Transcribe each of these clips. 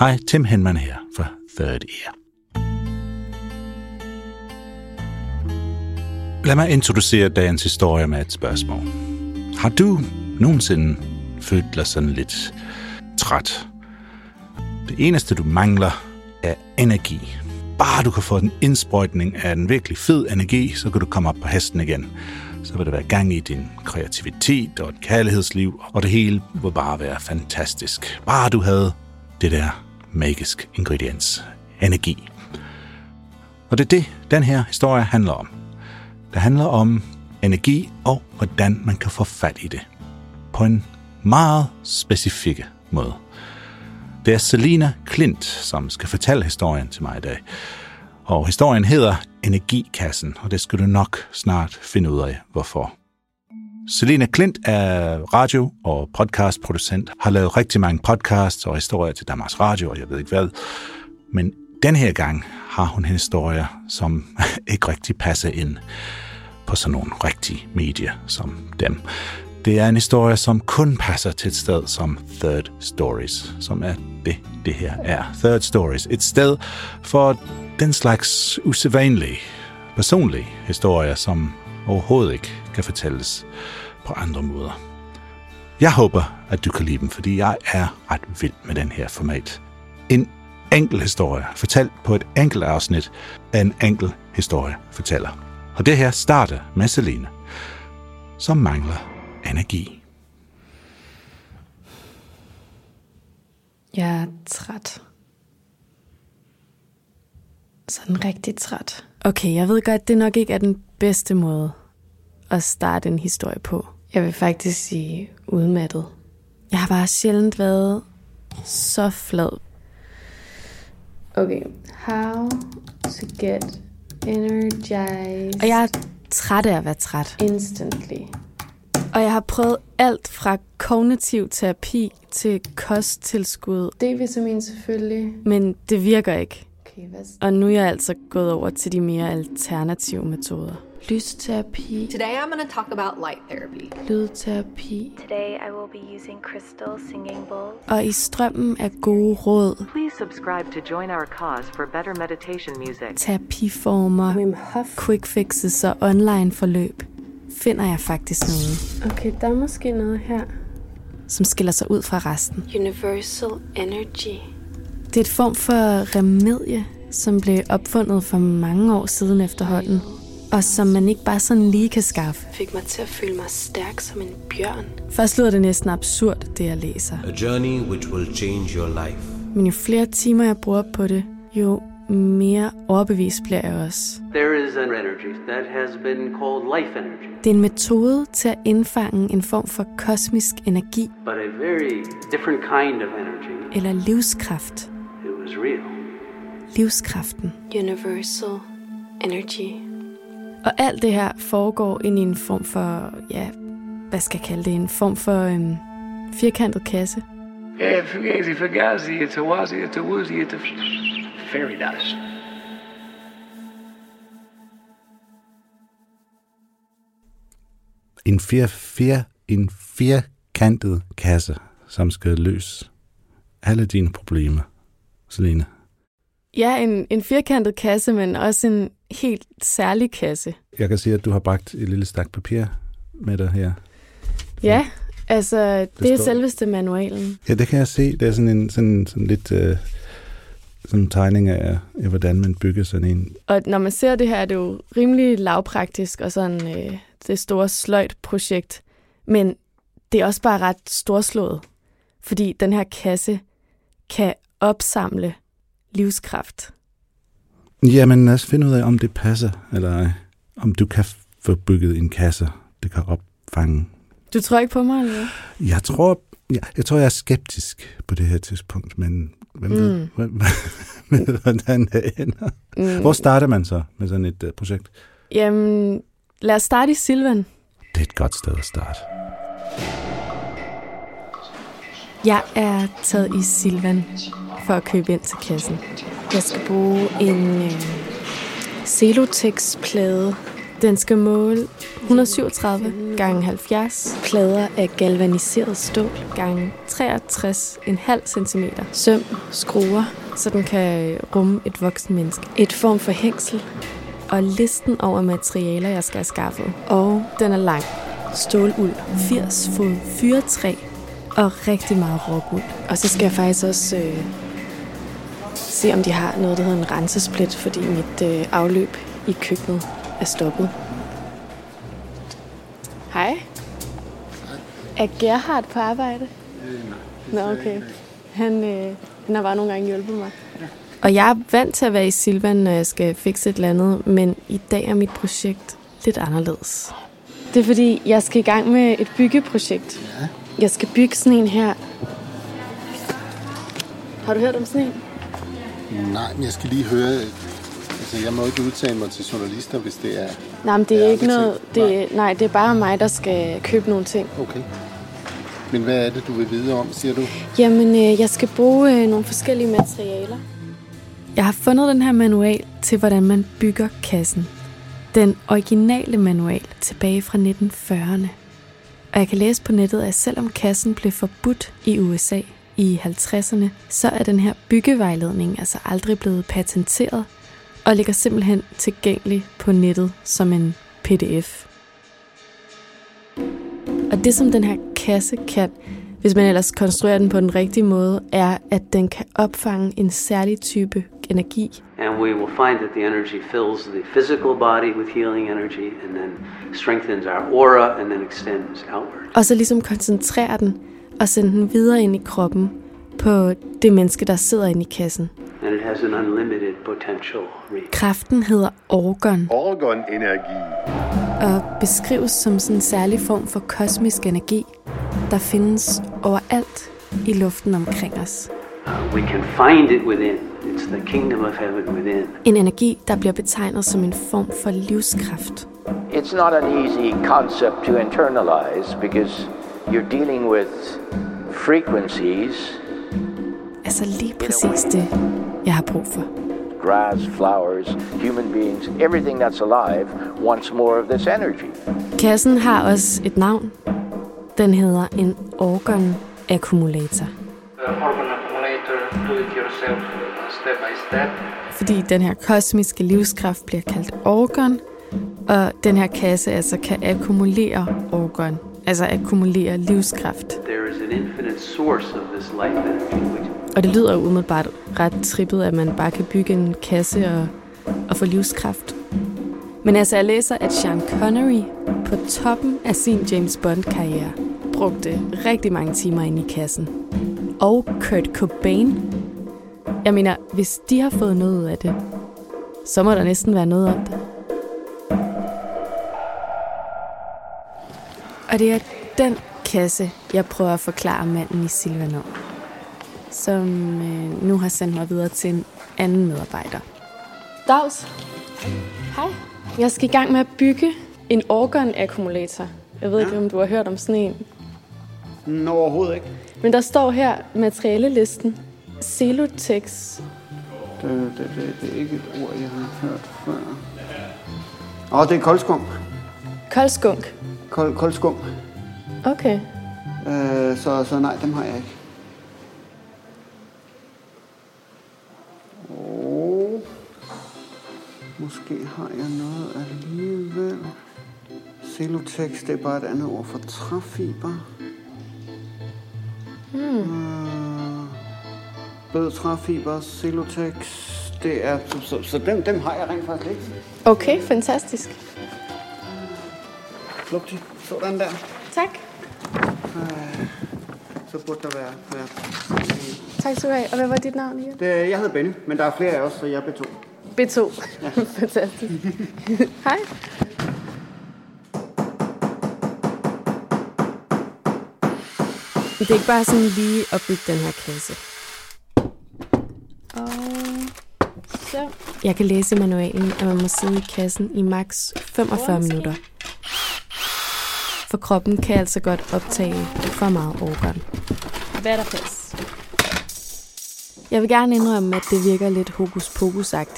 Hej, Tim Henman her fra Third Ear. Lad mig introducere dagens historie med et spørgsmål. Har du nogensinde følt dig sådan lidt træt? Det eneste, du mangler, er energi. Bare du kan få en indsprøjtning af en virkelig fed energi, så kan du komme op på hesten igen. Så vil der være gang i din kreativitet og et kærlighedsliv, og det hele vil bare være fantastisk. Bare du havde det der magisk ingrediens, energi. Og det er det, den her historie handler om. Det handler om energi og hvordan man kan få fat i det. På en meget specifikke måde. Det er Selina Klint, som skal fortælle historien til mig i dag. Og historien hedder Energikassen, og det skal du nok snart finde ud af, hvorfor. Selina Klint er radio- og podcastproducent, har lavet rigtig mange podcasts og historier til Danmarks Radio, og jeg ved ikke hvad. Men den her gang har hun en historie, som ikke rigtig passer ind på sådan nogle rigtige medier som dem. Det er en historie, som kun passer til et sted som Third Stories, som er det, det her er. Third Stories. Et sted for den slags usædvanlige, personlige historier, som overhovedet ikke kan fortælles på andre måder. Jeg håber, at du kan lide dem, fordi jeg er ret vild med den her format. En enkel historie, fortalt på et enkelt afsnit af en enkel historie fortæller. Og det her starter med Selina, som mangler energi. Jeg er træt. Sådan rigtig træt. Okay, jeg ved godt, det nok ikke er den bedste måde at starte en historie på. Jeg vil faktisk sige udmattet. Jeg har bare sjældent været så flad. Okay, how to get energized Og jeg er træt af at være træt. instantly. Og jeg har prøvet alt fra kognitiv terapi til kosttilskud, D-vitamin selvfølgelig. men det virker ikke. Okay, hvad Og nu er jeg altså gået over til de mere alternative metoder. Lysterapi, Today I'm going to talk about light therapy. lydterapi, Today I will be using crystal singing bowls. Og i strømmen af gode råd, Please subscribe to join our cause for better meditation music. terapiformer, Wim Hof. quick fixes og online forløb, finder jeg faktisk noget, Okay, der er måske noget her. som skiller sig ud fra resten. Universal Energy. Det er et form for remedie, som blev opfundet for mange år siden efterhånden, og som man ikke bare sådan lige kan skaffe. Fik mig til at føle mig stærk som en bjørn. Først lyder det næsten absurd, det jeg læser. A journey which will change your life. Men jo flere timer jeg bruger på det, jo mere overbevist bliver jeg også. There is an energy that has been called life energy, Det er en metode til at indfange en form for kosmisk energi but a very different kind of energy. eller livskraft. It was real. Livskraften. Universal Energy. Og alt det her foregår ind i en form for, ja, hvad skal jeg kalde det, en form for øhm, firkantet kasse. Fugazi, Fugazi, fairy dust. En, fire, fire, en firkantet kasse, som skal løse alle dine problemer, Selina. Ja, en, en firkantet kasse, men også en, helt særlig kasse. Jeg kan sige, at du har bragt et lille stak papir med dig her. Ja, altså det, det er står- selveste manualen. Ja, det kan jeg se. Det er sådan en sådan, sådan lidt øh, sådan en tegning af, af, hvordan man bygger sådan en. Og når man ser det her, er det jo rimelig lavpraktisk og sådan øh, det store sløjt projekt. Men det er også bare ret storslået, fordi den her kasse kan opsamle livskraft. Jamen, lad os finde ud af, om det passer, eller ej. om du kan få bygget en kasse, det kan opfange. Du tror ikke på mig, eller? Jeg tror, jeg, jeg tror, jeg er skeptisk på det her tidspunkt, men hvem ved, Mm. hvem, ved, hvordan det ender. Mm. Hvor starter man så med sådan et uh, projekt? Jamen, lad os starte i Silvan. Det er et godt sted at starte. Jeg er taget i Silvan for at købe ind til kassen. Jeg skal bruge en øh, Celotex-plade. Den skal måle 137 gange 70 plader af galvaniseret stål gange 63,5 cm. Søm, skruer, så den kan øh, rumme et voksen menneske. Et form for hængsel og listen over materialer, jeg skal have skaffet. Og den er lang. Ståluld, 80 fod fyrtræ og rigtig meget råguld. Og så skal jeg faktisk også øh, se, om de har noget, der hedder en rensesplit, fordi mit øh, afløb i køkkenet er stoppet. Hej. Er Gerhard på arbejde? Nå, okay. Han, øh, han har bare nogle gange hjulpet mig. Og jeg er vant til at være i Silvan, når jeg skal fikse et eller andet, men i dag er mit projekt lidt anderledes. Det er fordi, jeg skal i gang med et byggeprojekt. Ja. Jeg skal bygge sådan en her. Har du hørt om sådan en? Nej, men jeg skal lige høre... Altså, jeg må ikke udtale mig til journalister, hvis det er... Nej, men det er Ja, ikke noget... Det, nej, det er bare mig, der skal købe nogle ting. Okay. Men hvad er det, du vil vide om, siger du? Jamen, øh, jeg skal bruge øh, nogle forskellige materialer. Jeg har fundet den her manual til, hvordan man bygger kassen. Den originale manual tilbage fra 1940'erne. Og jeg kan læse på nettet, at selvom kassen blev forbudt i USA i 50'erne, så er den her byggevejledning altså aldrig blevet patenteret og ligger simpelthen tilgængelig på nettet som en pdf. Og det, som den her kasse kan, hvis man ellers konstruerer den på den rigtige måde, er, at den kan opfange en særlig type energi. And we will find that the energy fills the physical body with healing energy and then strengthens our aura and then extends outward. Og så ligesom koncentrere den og sende den videre ind i kroppen på det menneske, der sidder inde i kassen. And it has an unlimited potential reach. Kraften hedder orgon Orgon-energi. og beskrives som sådan en særlig form for kosmisk energi, der findes overalt i luften omkring os. Uh, we can find it within. It's the kingdom of heaven within. En energi, der bliver betegnet som en form for livskraft. It's not an easy concept to internalize because you're dealing with frequencies, Altså lige præcis det, jeg har brug for. grass, flowers, human beings, everything that's alive wants more of this energy. Kassen har også et navn. Den hedder en organ accumulator, do it yourself, step by step. Fordi den her kosmiske livskraft bliver kaldt orgon, og den her kasse altså kan akkumulere orgon, altså akkumulere livskraft. There is an infinite source of this life energy which Og det lyder jo umiddelbart ret trippet, at man bare kan bygge en kasse og, og få livskraft. Men altså, jeg læser, at Sean Connery på toppen af sin James Bond-karriere brugte rigtig mange timer inde i kassen. Og Kurt Cobain. Jeg mener, hvis de har fået noget ud af det, så må der næsten være noget om det. Og det er den kasse, jeg prøver at forklare manden i Silvan om som øh, nu har sendt mig videre til en anden medarbejder. Dags. Hej. Jeg skal i gang med at bygge en orgon-akkumulator. Jeg ved ikke, om du har hørt om sådan en. Nå, overhovedet ikke. Men der står her materialelisten. Celotex. Det, det, det, det er ikke et ord, jeg har hørt før. Åh, det er koldskum. Koldskunk. Kold, koldskum. Okay. Øh, så, så nej, dem har jeg ikke. Og måske har jeg noget alligevel. Celotex, det er bare et andet ord for træfiber. Hmm. Øh, blød træfiber, Celotex, det er... Så, så, så dem, dem har jeg rent faktisk ikke. Okay, fantastisk. Lugtig, sådan der. Tak. Øh, så burde der være... være Tak skal du have. Og hvad var dit navn igen? det, jeg hedder Benny, men der er flere af os, så jeg er B2. B2. fantastisk. Hej. Det er ikke bare sådan lige at bygge den her kasse. Og så. Jeg kan læse i manualen, at man må sidde i kassen i maks 45 minutter. For kroppen kan altså godt optage for meget organ. Hvad er der plads? Jeg vil gerne indrømme, at det virker lidt hokus pokus at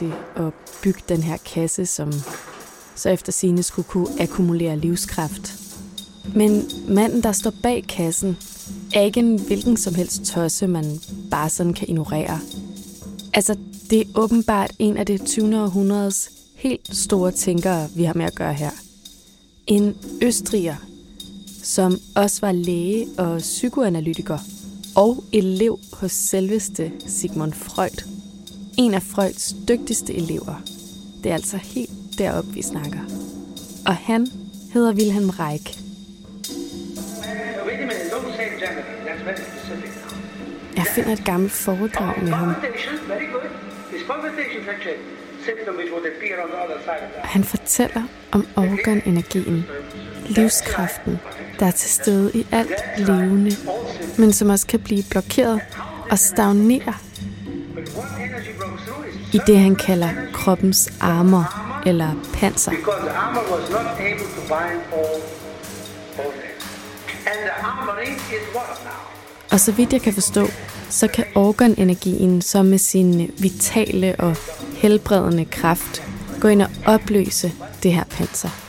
bygge den her kasse, som så efter sine skulle kunne akkumulere livskraft. Men manden, der står bag kassen, er ikke en hvilken som helst tosse, man bare sådan kan ignorere. Altså, det er åbenbart en af det 20. århundredes helt store tænkere, vi har med at gøre her. En østriger, som også var læge og psykoanalytiker, og elev hos selveste Sigmund Freud. En af Freuds dygtigste elever. Det er altså helt derop, vi snakker. Og han hedder Wilhelm Reich. Jeg finder et gammelt foredrag med ham. Han fortæller om organenergien, livskraften, der er til stede i alt levende, men som også kan blive blokeret og stagnere i det, han kalder kroppens armer eller panser. Og så vidt jeg kan forstå, så kan organenergien så med sin vitale og helbredende kraft gå ind og opløse det her panser.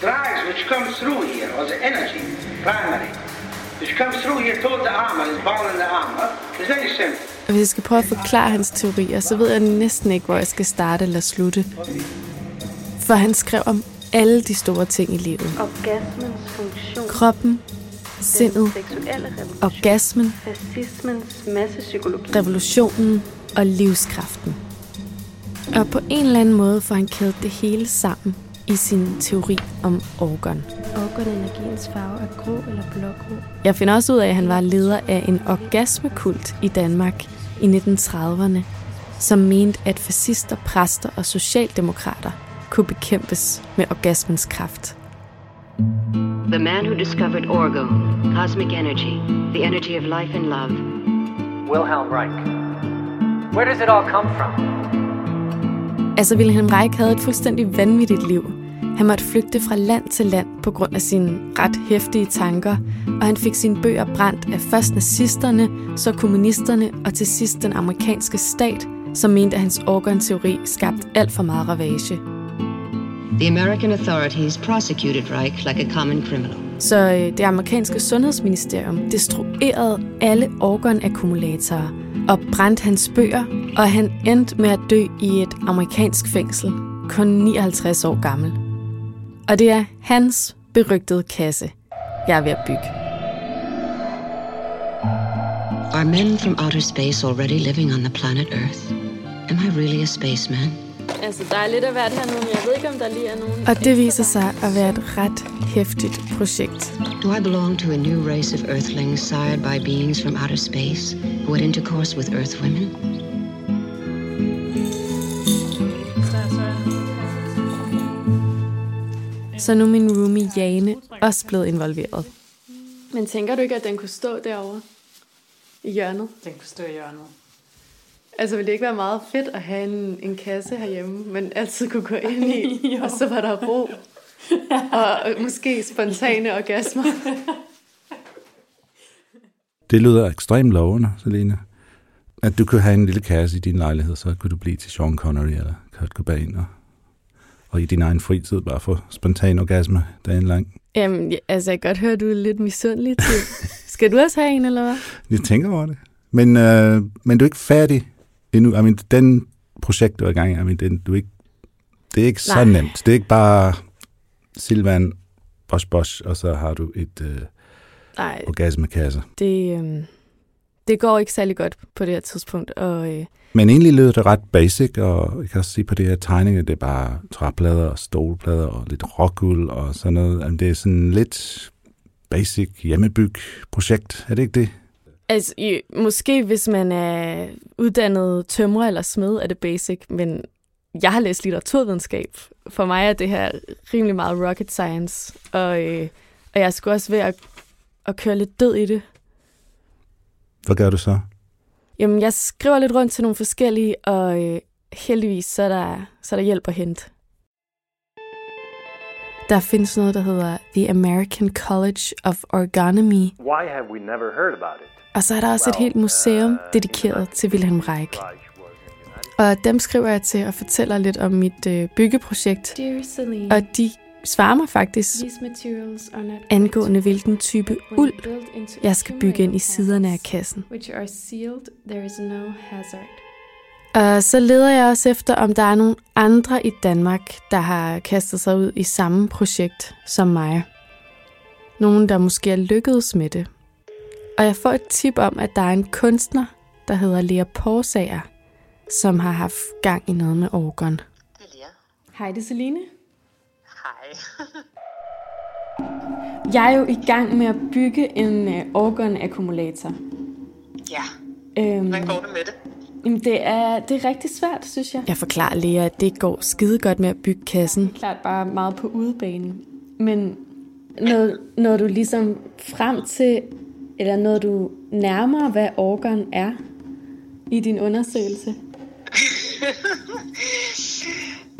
Drives which comes through here, or the energy, primary, which comes through here towards the armor, is bound in the armor, is very simple. Og hvis jeg skal prøve at forklare hans teorier, så ved jeg næsten ikke, hvor jeg skal starte eller slutte. For han skrev om alle de store ting i livet. Orgasmens funktion. Kroppen, sindet, orgasmen, Fascismens massepsykologi. revolutionen og livskraften. Og på en eller anden måde får han kædet det hele sammen i sin teori om organ. Organenergiens farve er grå eller blågrå. Jeg finder også ud af, at han var leder af en orgasmekult i Danmark i 1930'erne, som mente, at fascister, præster og socialdemokrater kunne bekæmpes med orgasmens kraft. The man who discovered orgo, cosmic energy, the energy of life and love. Wilhelm Reich. Where does it all come from? Altså Wilhelm Reich havde et fuldstændig vanvittigt liv. Han måtte flygte fra land til land på grund af sine ret hæftige tanker, og han fik sine bøger brændt af først nazisterne, så kommunisterne og til sidst den amerikanske stat, som mente, at hans organteori skabte alt for meget ravage. The American authorities prosecuted Reich like a common criminal. Så øh, det amerikanske sundhedsministerium destruerede alle organakkumulatorer og brændte hans bøger, og han endte med at dø i et amerikansk fængsel, kun 59 år gammel. Og det er hans berygtede kasse, jeg er ved at bygge. Are men from outer space already living on the planet Earth? Am I really a spaceman? Altså, der er lidt af hvert hernede, men jeg ved ikke, om der lige er nogen... Og det viser sig at være et ret hæftigt projekt. Do I belong to a new race of Earthlings sired by beings from outer space who had intercourse with Earth women? Så nu er min roomie Jane også blevet involveret. Men tænker du ikke, at den kunne stå derovre i hjørnet? Den kunne stå i hjørnet. Altså, ville det ikke være meget fedt at have en, en kasse herhjemme, men altid kunne gå ind i, og så var der ro? og måske spontane orgasmer. Det lyder ekstremt lovende, Selina. At du kunne have en lille kasse i din lejlighed, så kunne du blive til Sean Connery eller Kurt Cobain, og, og i din egen fritid bare få spontan orgasme dagen lang. Jamen, ja, altså jeg kan godt høre, at du er lidt misundelig til. Skal du også have en, eller hvad? Jeg tænker over det. Men, øh, men du er ikke færdig endnu. I mean, den projekt, du er i gang i, I mean, den, du er ikke Det er ikke Nej. så nemt. Det er ikke bare Silvan, bosh bosh, og så har du et øh, Nej, orgasmekasse. det, øh, det går ikke særlig godt på det her tidspunkt. Og øh, Men egentlig lyder det ret basic, og jeg kan også sige på det her tegninger, det er bare træplader og stolplader og lidt rockuld og sådan noget. Jamen, det er sådan lidt basic hjemmebyg projekt, er det ikke det? altså, i, måske hvis man er uddannet tømrer eller smed, er det basic, men jeg har læst litteraturvidenskab. For mig er det her rimelig meget rocket science, og, øh, og jeg skulle også ved at, at køre lidt død i det. Hvad gør du så? Jamen, jeg skriver lidt rundt til nogle forskellige, og øh, heldigvis så er, der, så er der hjælp at hente. Der findes noget, der hedder The American College of Orgonomy, Why have we never heard about it? og så er der også et helt museum dedikeret til Wilhelm Reich. Og dem skriver jeg til og fortæller lidt om mit øh, byggeprojekt, og de svarer mig faktisk angående hvilken type uld, jeg skal bygge ind i siderne af kassen. Which are sealed, there is no hazard. Og så leder jeg også efter, om der er nogle andre i Danmark, der har kastet sig ud i samme projekt som mig. Nogen, der måske er lykkedes med det. Og jeg får et tip om, at der er en kunstner, der hedder Lea Porsager, som har haft gang i noget med orgon. Hej, det er Celine. Hej. Jeg er jo i gang med at bygge en øh, orgon-akkumulator. Ja, Øhm, hvordan går det med det? jamen, det, er, det er rigtig svært, synes jeg. Jeg forklarer Lea, at det går skide godt med at bygge kassen. Klart bare meget på udebanen. Men når, når du ligesom frem til, eller når du nærmer, hvad orgon er i din undersøgelse?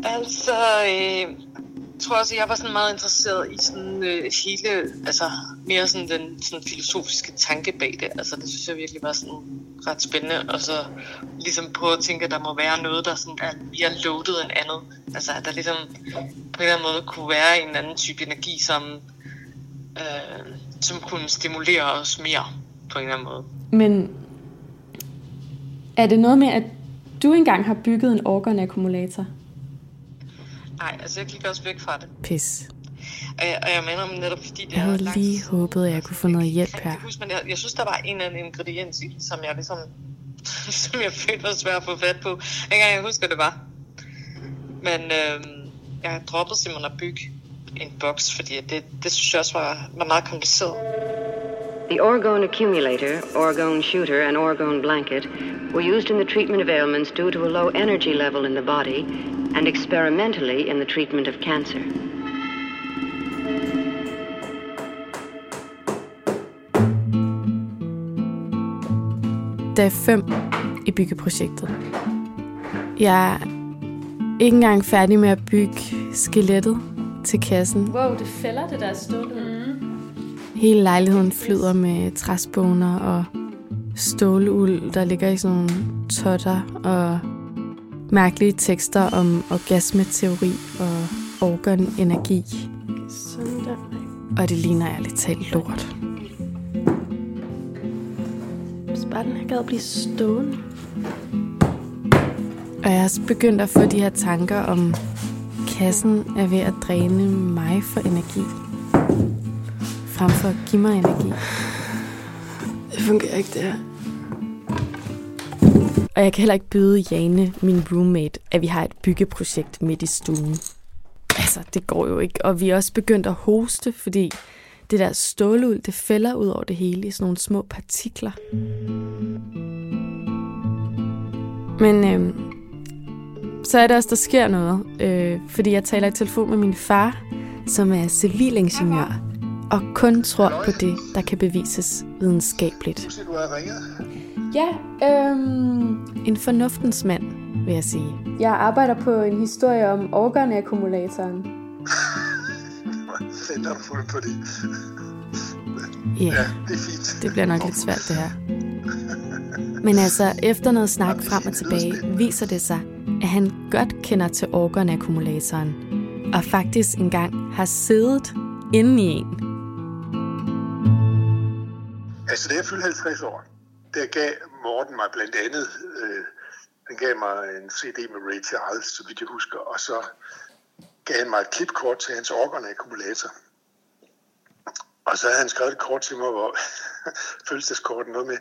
Altså, øh, tror også, jeg var sådan meget interesseret i sådan øh, hele, altså mere sådan den sådan filosofiske tanke bag det. Altså, det synes jeg virkelig var sådan ret spændende. Og så ligesom prøve at tænke, at der må være noget, der sådan er mere loaded end andet. Altså, at der ligesom på en eller anden måde kunne være en anden type energi, som, øh, som kunne stimulere os mere på en eller anden måde. Men er det noget med, at du engang har bygget en organakkumulator? Nej, altså jeg gik også væk fra det. Pis. Og jeg, og jeg mener om netop fordi det Jeg havde lang lige håbet, at jeg kunne få noget hjælp her. huske, men jeg, jeg synes, der var en eller anden ingrediens i, som jeg ligesom, som jeg følte var svært at få fat på. Ikke engang jeg husker, det var. Men øhm, jeg droppede simpelthen at bygge en boks, fordi det, det synes jeg også var, var meget kompliceret. The orgone accumulator, orgone shooter, and orgone blanket were used in the treatment of ailments due to a low energy level in the body and experimentally in the treatment of cancer. Dag 5 i byggeprojektet. Jeg er ikke engang færdig med at bygge skelettet til kassen. Wow, det fælder det der stålet. Mm. Hele lejligheden flyder med træspåner og ståleuld, der ligger i sådan nogle totter og mærkelige tekster om orgasmeteori og organenergi. Sådan der. Og det ligner ærligt talt lort. Hvis bare den her gad blive stående. Og jeg er også begyndt at få de her tanker om, kassen er ved at dræne mig for energi. Frem for at give mig energi. Det fungerer ikke, det her. Og jeg kan heller ikke byde Jane, min roommate, at vi har et byggeprojekt midt i stuen. Altså, det går jo ikke. Og vi er også begyndt at hoste, fordi det der stålud, det fælder ud over det hele i sådan nogle små partikler. Men øh, så er det også, der sker noget. Øh, fordi jeg taler i telefon med min far, som er civilingeniør, og kun tror på det, der kan bevises videnskabeligt. Du har ringet. Ja, øhm, En fornuftens mand, vil jeg sige. jeg arbejder på en historie om du fundet på det. Ja, Ja, det er fint. det bliver nok lidt svært, det her. Men altså, efter noget snak frem og tilbage, viser det sig, at han godt kender til organakkumulatoren, og faktisk engang har siddet inde i en. Altså, da jeg fyldte 50 år, der gav Morten mig blandt andet øh, Han gav mig en CD med Ray Charles, så vidt jeg husker, og så gav han mig et klipkort til hans organakkumulator. Og så havde han skrevet et kort til mig, hvor fødselsdagskortet noget med,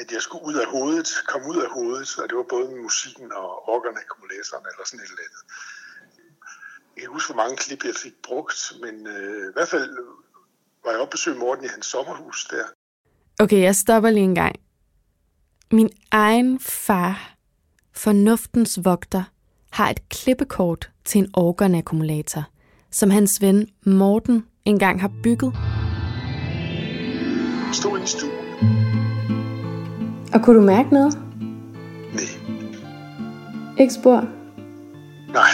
at jeg skulle ud af hovedet, komme ud af hovedet, og det var både musikken og organakkumulatoren eller sådan et eller andet. Jeg kan ikke huske, hvor mange klip jeg fik brugt, men øh, i hvert fald var jeg oppe besøge Morten i hans sommerhus der. Okay, jeg stopper lige en gang. Min egen far, fornuftens vogter, har et klippekort til en organakkumulator, som hans ven Morten engang har bygget. Stod i stuen. Og kunne du mærke noget? Nej. Ikke spor? Nej.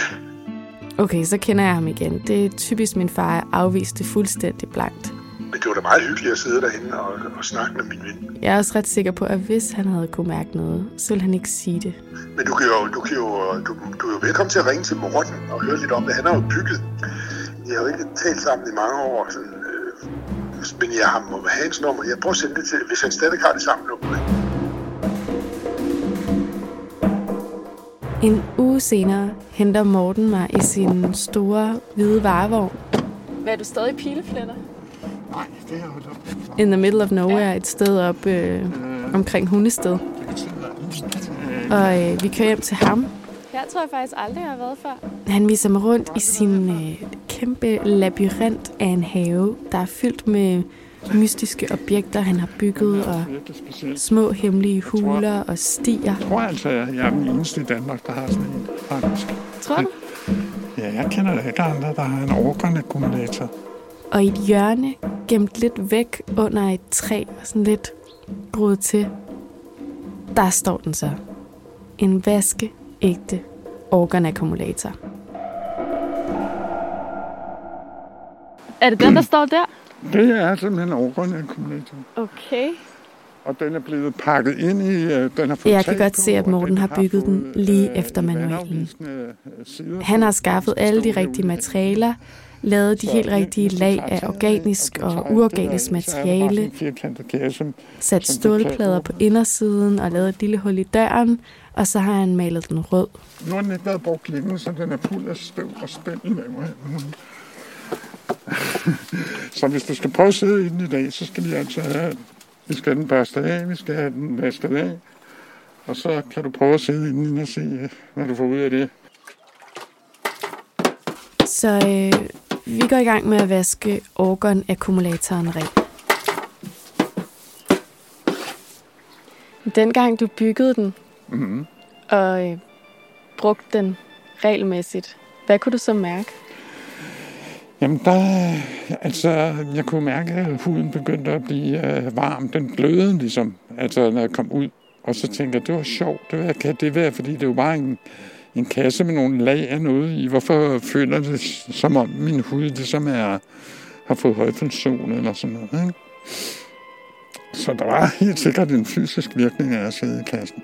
Okay, så kender jeg ham igen. Det er typisk min far afviste fuldstændig blankt. Men det var da meget hyggeligt at sidde derinde og, og snakke med min ven. Jeg er også ret sikker på, at hvis han havde kunne mærke noget, så ville han ikke sige det. Men du kan jo, du kan jo, du, du er jo velkommen til at ringe til Morten og høre lidt om det. Han har jo bygget. Vi har jo ikke talt sammen i mange år, sådan, øh, men jeg har må have hans nummer. Jeg prøver at sende det til, hvis han stadig har det samme nummer. En uge senere henter Morten mig i sin store hvide varevogn Hvad er du stadig pilefletter? Nej, det er jo in the middle of nowhere, et sted op øh, omkring Hundested. Og øh, vi kører hjem til ham. Her tror jeg faktisk aldrig, jeg har været før. Han viser mig rundt i sin øh, kæmpe labyrint af en have, der er fyldt med mystiske objekter, han har bygget, og små hemmelige huler og stier. Jeg tror altså, jeg er den eneste i Danmark, der har sådan en, faktisk. Tror du? Ja, jeg kender da ikke andre, der har en organakkumulator. Og i et hjørne, gemt lidt væk under et træ, og sådan lidt groet til, der står den så. En vaskeægte organakkumulator. Er det den, der står der? Det er simpelthen en organakkumulator. Okay. Og den er blevet pakket ind i... øh, Den har fået Jeg kan godt se, at Morten har bygget den lige øh, efter manualen. øh, Han har skaffet alle de rigtige materialer, lavet de helt rigtige lag af organisk og uorganisk materiale, sat stålplader på indersiden og lavet et lille hul i døren, og så har han malet den rød. Nu har den ikke været brugt længe, så den er fuld af støv og spænd i maven. så hvis du skal prøve at sidde i den i dag, så skal vi altså have, vi skal have den børstet af, vi skal have den vasket af, og så kan du prøve at sidde i den og se, øh, hvad du får ud af det. Så øh, vi går i gang med at vaske organakkumulatoren ren. Dengang du byggede den Mm-hmm. og øh, brugte den regelmæssigt, hvad kunne du så mærke? Jamen, der, altså, jeg kunne mærke, at huden begyndte at blive øh, varm. Den glødede ligesom, altså, når jeg kom ud. Og så tænkte jeg, det var sjovt. Det var, kan det være, fordi det var bare en, en kasse med nogle lag af noget i. Hvorfor føler det som om min hud ligesom er, har fået højfunktion eller sådan noget, ikke? Så der var helt sikkert en fysisk virkning af at sidde i kassen.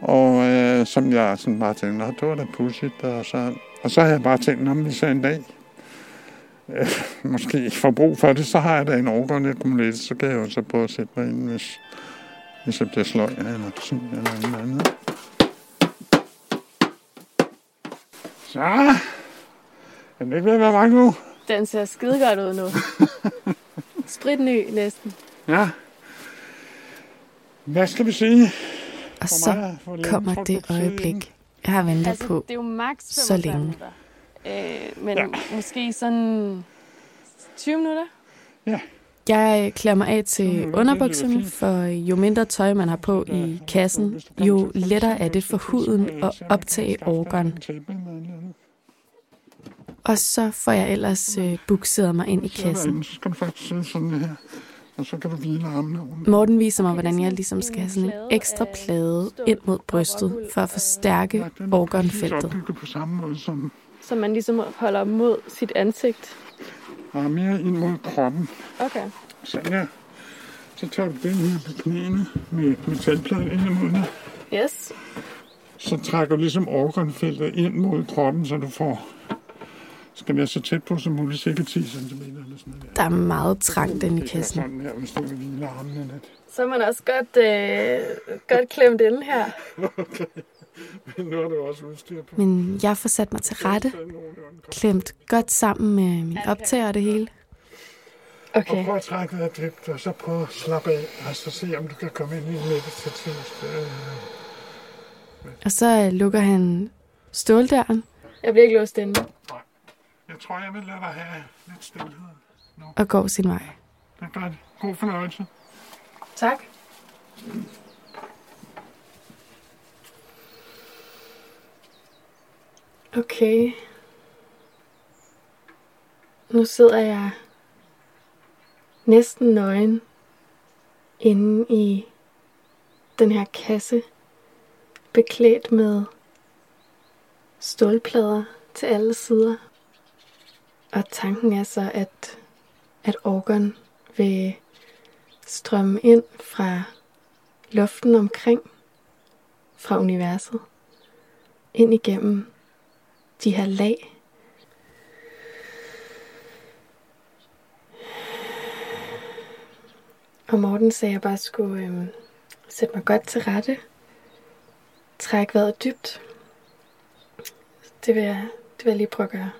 Og øh, som jeg sådan bare tænkte, det var da pudsigt. Og så, og så havde jeg bare tænkt, om vi så en dag øh, måske får brug for det, så har jeg da en organakkumulator, så kan jeg jo så prøve at sætte mig ind, hvis, hvis jeg bliver sløj eller sådan eller noget andet. Så er den ikke ved at være mange nu? Den ser skide godt ud nu. Spritny næsten. Ja. Hvad skal vi sige? Og For så mig, for det kommer det øjeblik, jeg har ventet Altså, på det er jo max så 45 længe. minutter. Øh, men ja. måske sådan 20 minutter? Ja. Jeg klæder mig af til underbukserne, for jo mindre tøj man har på i kassen, jo lettere er det for huden at optage organ. Og så får jeg ellers øh, bukseret mig ind i kassen. Så skal du faktisk sidde sådan her, og så kan du hvile armene. Morten viser mig, hvordan jeg ligesom skal have sådan en ekstra plade ind mod brystet, for at forstærke organfeltet. opbygget på samme måde som Så man ligesom holder mod sit ansigt. og mere ind mod kroppen. Okay. Sådan her. Så tager du den her på knæene med metalpladen ind imod dig. Yes. Så trækker du ligesom organfeltet ind mod kroppen, så du får skal være så tæt på som muligt, cirka 10 cm eller sådan noget. Der er meget trangt inde i er kassen. sådan her, hvis du vil armene lidt. Så er man også godt, øh, godt klemt inde her. Okay. Men nu har du også udstyr på. Men jeg får sat mig til rette, klemt godt sammen med min optager og det hele. Okay. Og prøv at trække vejret dybt, og så prøv at slappe af, og så se, om du kan komme ind i en meditativ sted. Og så lukker han ståldøren Jeg bliver ikke låst inde. Jeg tror, jeg vil lade dig have lidt stillhed. og går sin vej. Det er godt. God fornøjelse. Tak. Okay. Nu sidder jeg næsten nøgen inde i den her kasse, beklædt med stålplader til alle sider. Og tanken er så, at, at organ vil strømme ind fra luften omkring, fra universet, ind igennem de her lag. Og Morten sagde, at jeg bare skulle øhm, sætte mig godt til rette. Træk vejret dybt. Det vil, jeg, det vil jeg lige prøve at gøre.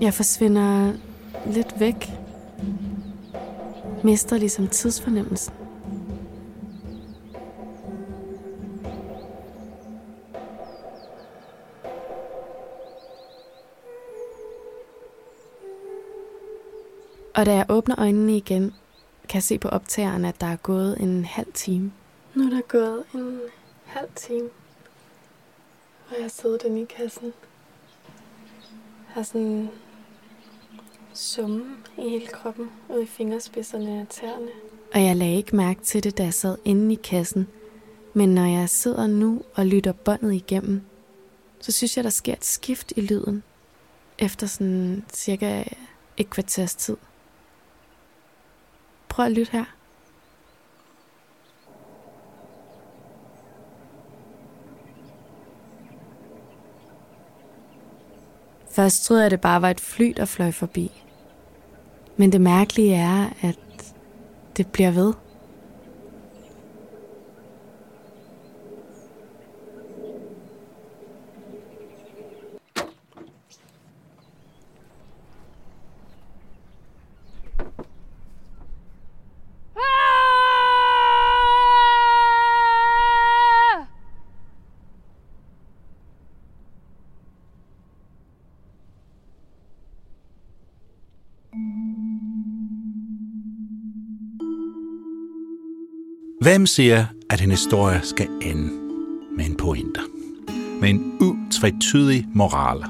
Jeg forsvinder lidt væk. Mister ligesom tidsfornemmelsen. Og da jeg åbner øjnene igen, kan jeg se på optageren, at der er gået en halv time. Nu er der gået en halv time, og jeg har siddet inde i kassen. Jeg har sådan summe i hele kroppen, ud i fingerspidserne og tæerne. Og jeg lagde ikke mærke til det, da jeg sad inde i kassen. Men når jeg sidder nu og lytter båndet igennem, så synes jeg, der sker et skift i lyden. Efter sådan cirka et kvarters tid. Prøv at lytte her. Først troede jeg, det bare var et fly, der fløj forbi. Men det mærkelige er, at det bliver ved. Hvem siger, at en historie skal ende med en pointe? Med en utvetydig moral?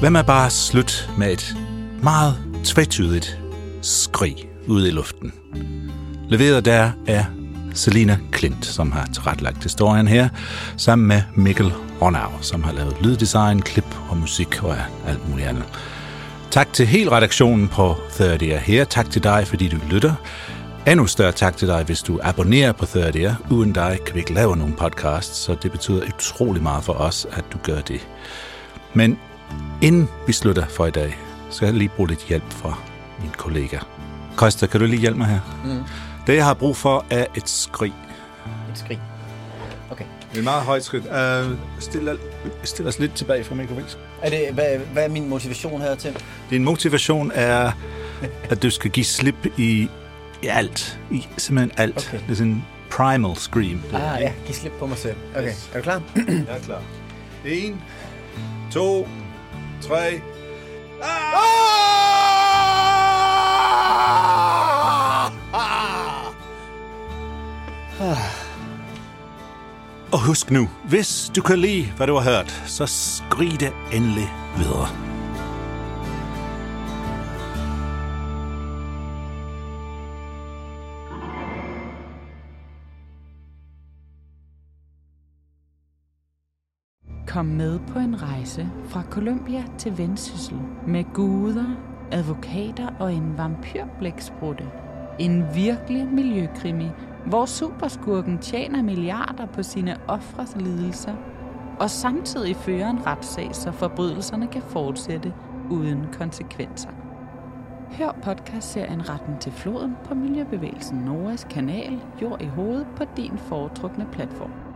Hvem er bare slut med et meget tvetydigt skrig ude i luften? Leveret der er Selina Klint, som har tilrettelagt historien her, sammen med Mikkel Ronau, som har lavet lyddesign, klip og musik og alt muligt andet. Tak til hele redaktionen på 30 her. Tak til dig, fordi du lytter. Endnu større tak til dig, hvis du abonnerer på 30 Uden dig kan vi ikke lave nogen podcast, så det betyder utrolig meget for os, at du gør det. Men inden vi slutter for i dag, så skal jeg lige bruge lidt hjælp fra min kollega. Kosta, kan du lige hjælpe mig her? Mm. Det, jeg har brug for, er et skrig. Et skrig. Okay. Det er et meget højt skrig. Uh, stil, stil os lidt tilbage fra mikrofonen. Er det, hvad, hvad er min motivation her til? Din motivation er, at du skal give slip i, i alt. I simpelthen alt. Okay. Det er sådan en primal scream. Ah ja, giv slip på mig selv. Okay, Yes. er du klar? Jeg er klar. En, to, tre. Og husk nu, hvis du kan lide, hvad du har hørt, så skrig det endelig videre. Kom med på en rejse fra Colombia til Vendsyssel med guder, advokater og en vampyrblæksprutte. En virkelig miljøkrimi, hvor superskurken tjener milliarder på sine ofres lidelser, og samtidig fører en retssag, så forbrydelserne kan fortsætte uden konsekvenser. Hør podcastserien Retten til floden på Miljøbevægelsen Noras kanal Jord i hovedet på din foretrukne platform.